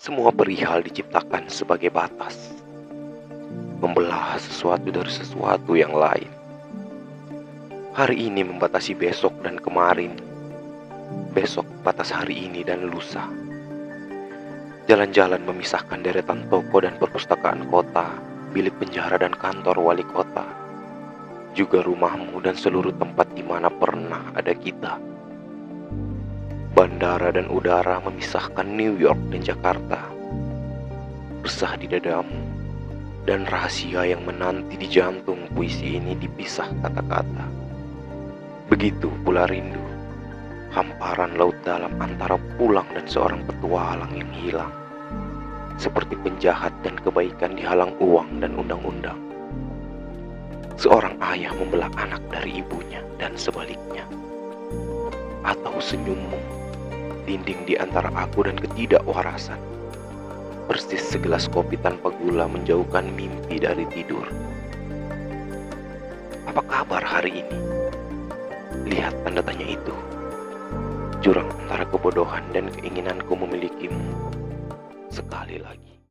Semua perihal diciptakan sebagai batas, membelah sesuatu dari sesuatu yang lain. Hari ini membatasi besok dan kemarin, besok batas hari ini dan lusa. Jalan-jalan memisahkan deretan toko dan perpustakaan kota, bilik penjara dan kantor wali kota, juga rumahmu dan seluruh tempat di mana pernah ada kita. Bandara dan udara memisahkan New York dan Jakarta. Resah di dadamu dan rahasia yang menanti di jantung puisi ini dipisah kata-kata. Begitu pula rindu, hamparan laut dalam antara pulang dan seorang petualang yang hilang. Seperti penjahat dan kebaikan dihalang uang dan undang-undang. Seorang ayah membelah anak dari ibunya dan sebaliknya. Atau senyummu dinding di antara aku dan ketidakwarasan. Persis segelas kopi tanpa gula menjauhkan mimpi dari tidur. Apa kabar hari ini? Lihat tanda tanya itu. Jurang antara kebodohan dan keinginanku memilikimu. Sekali lagi.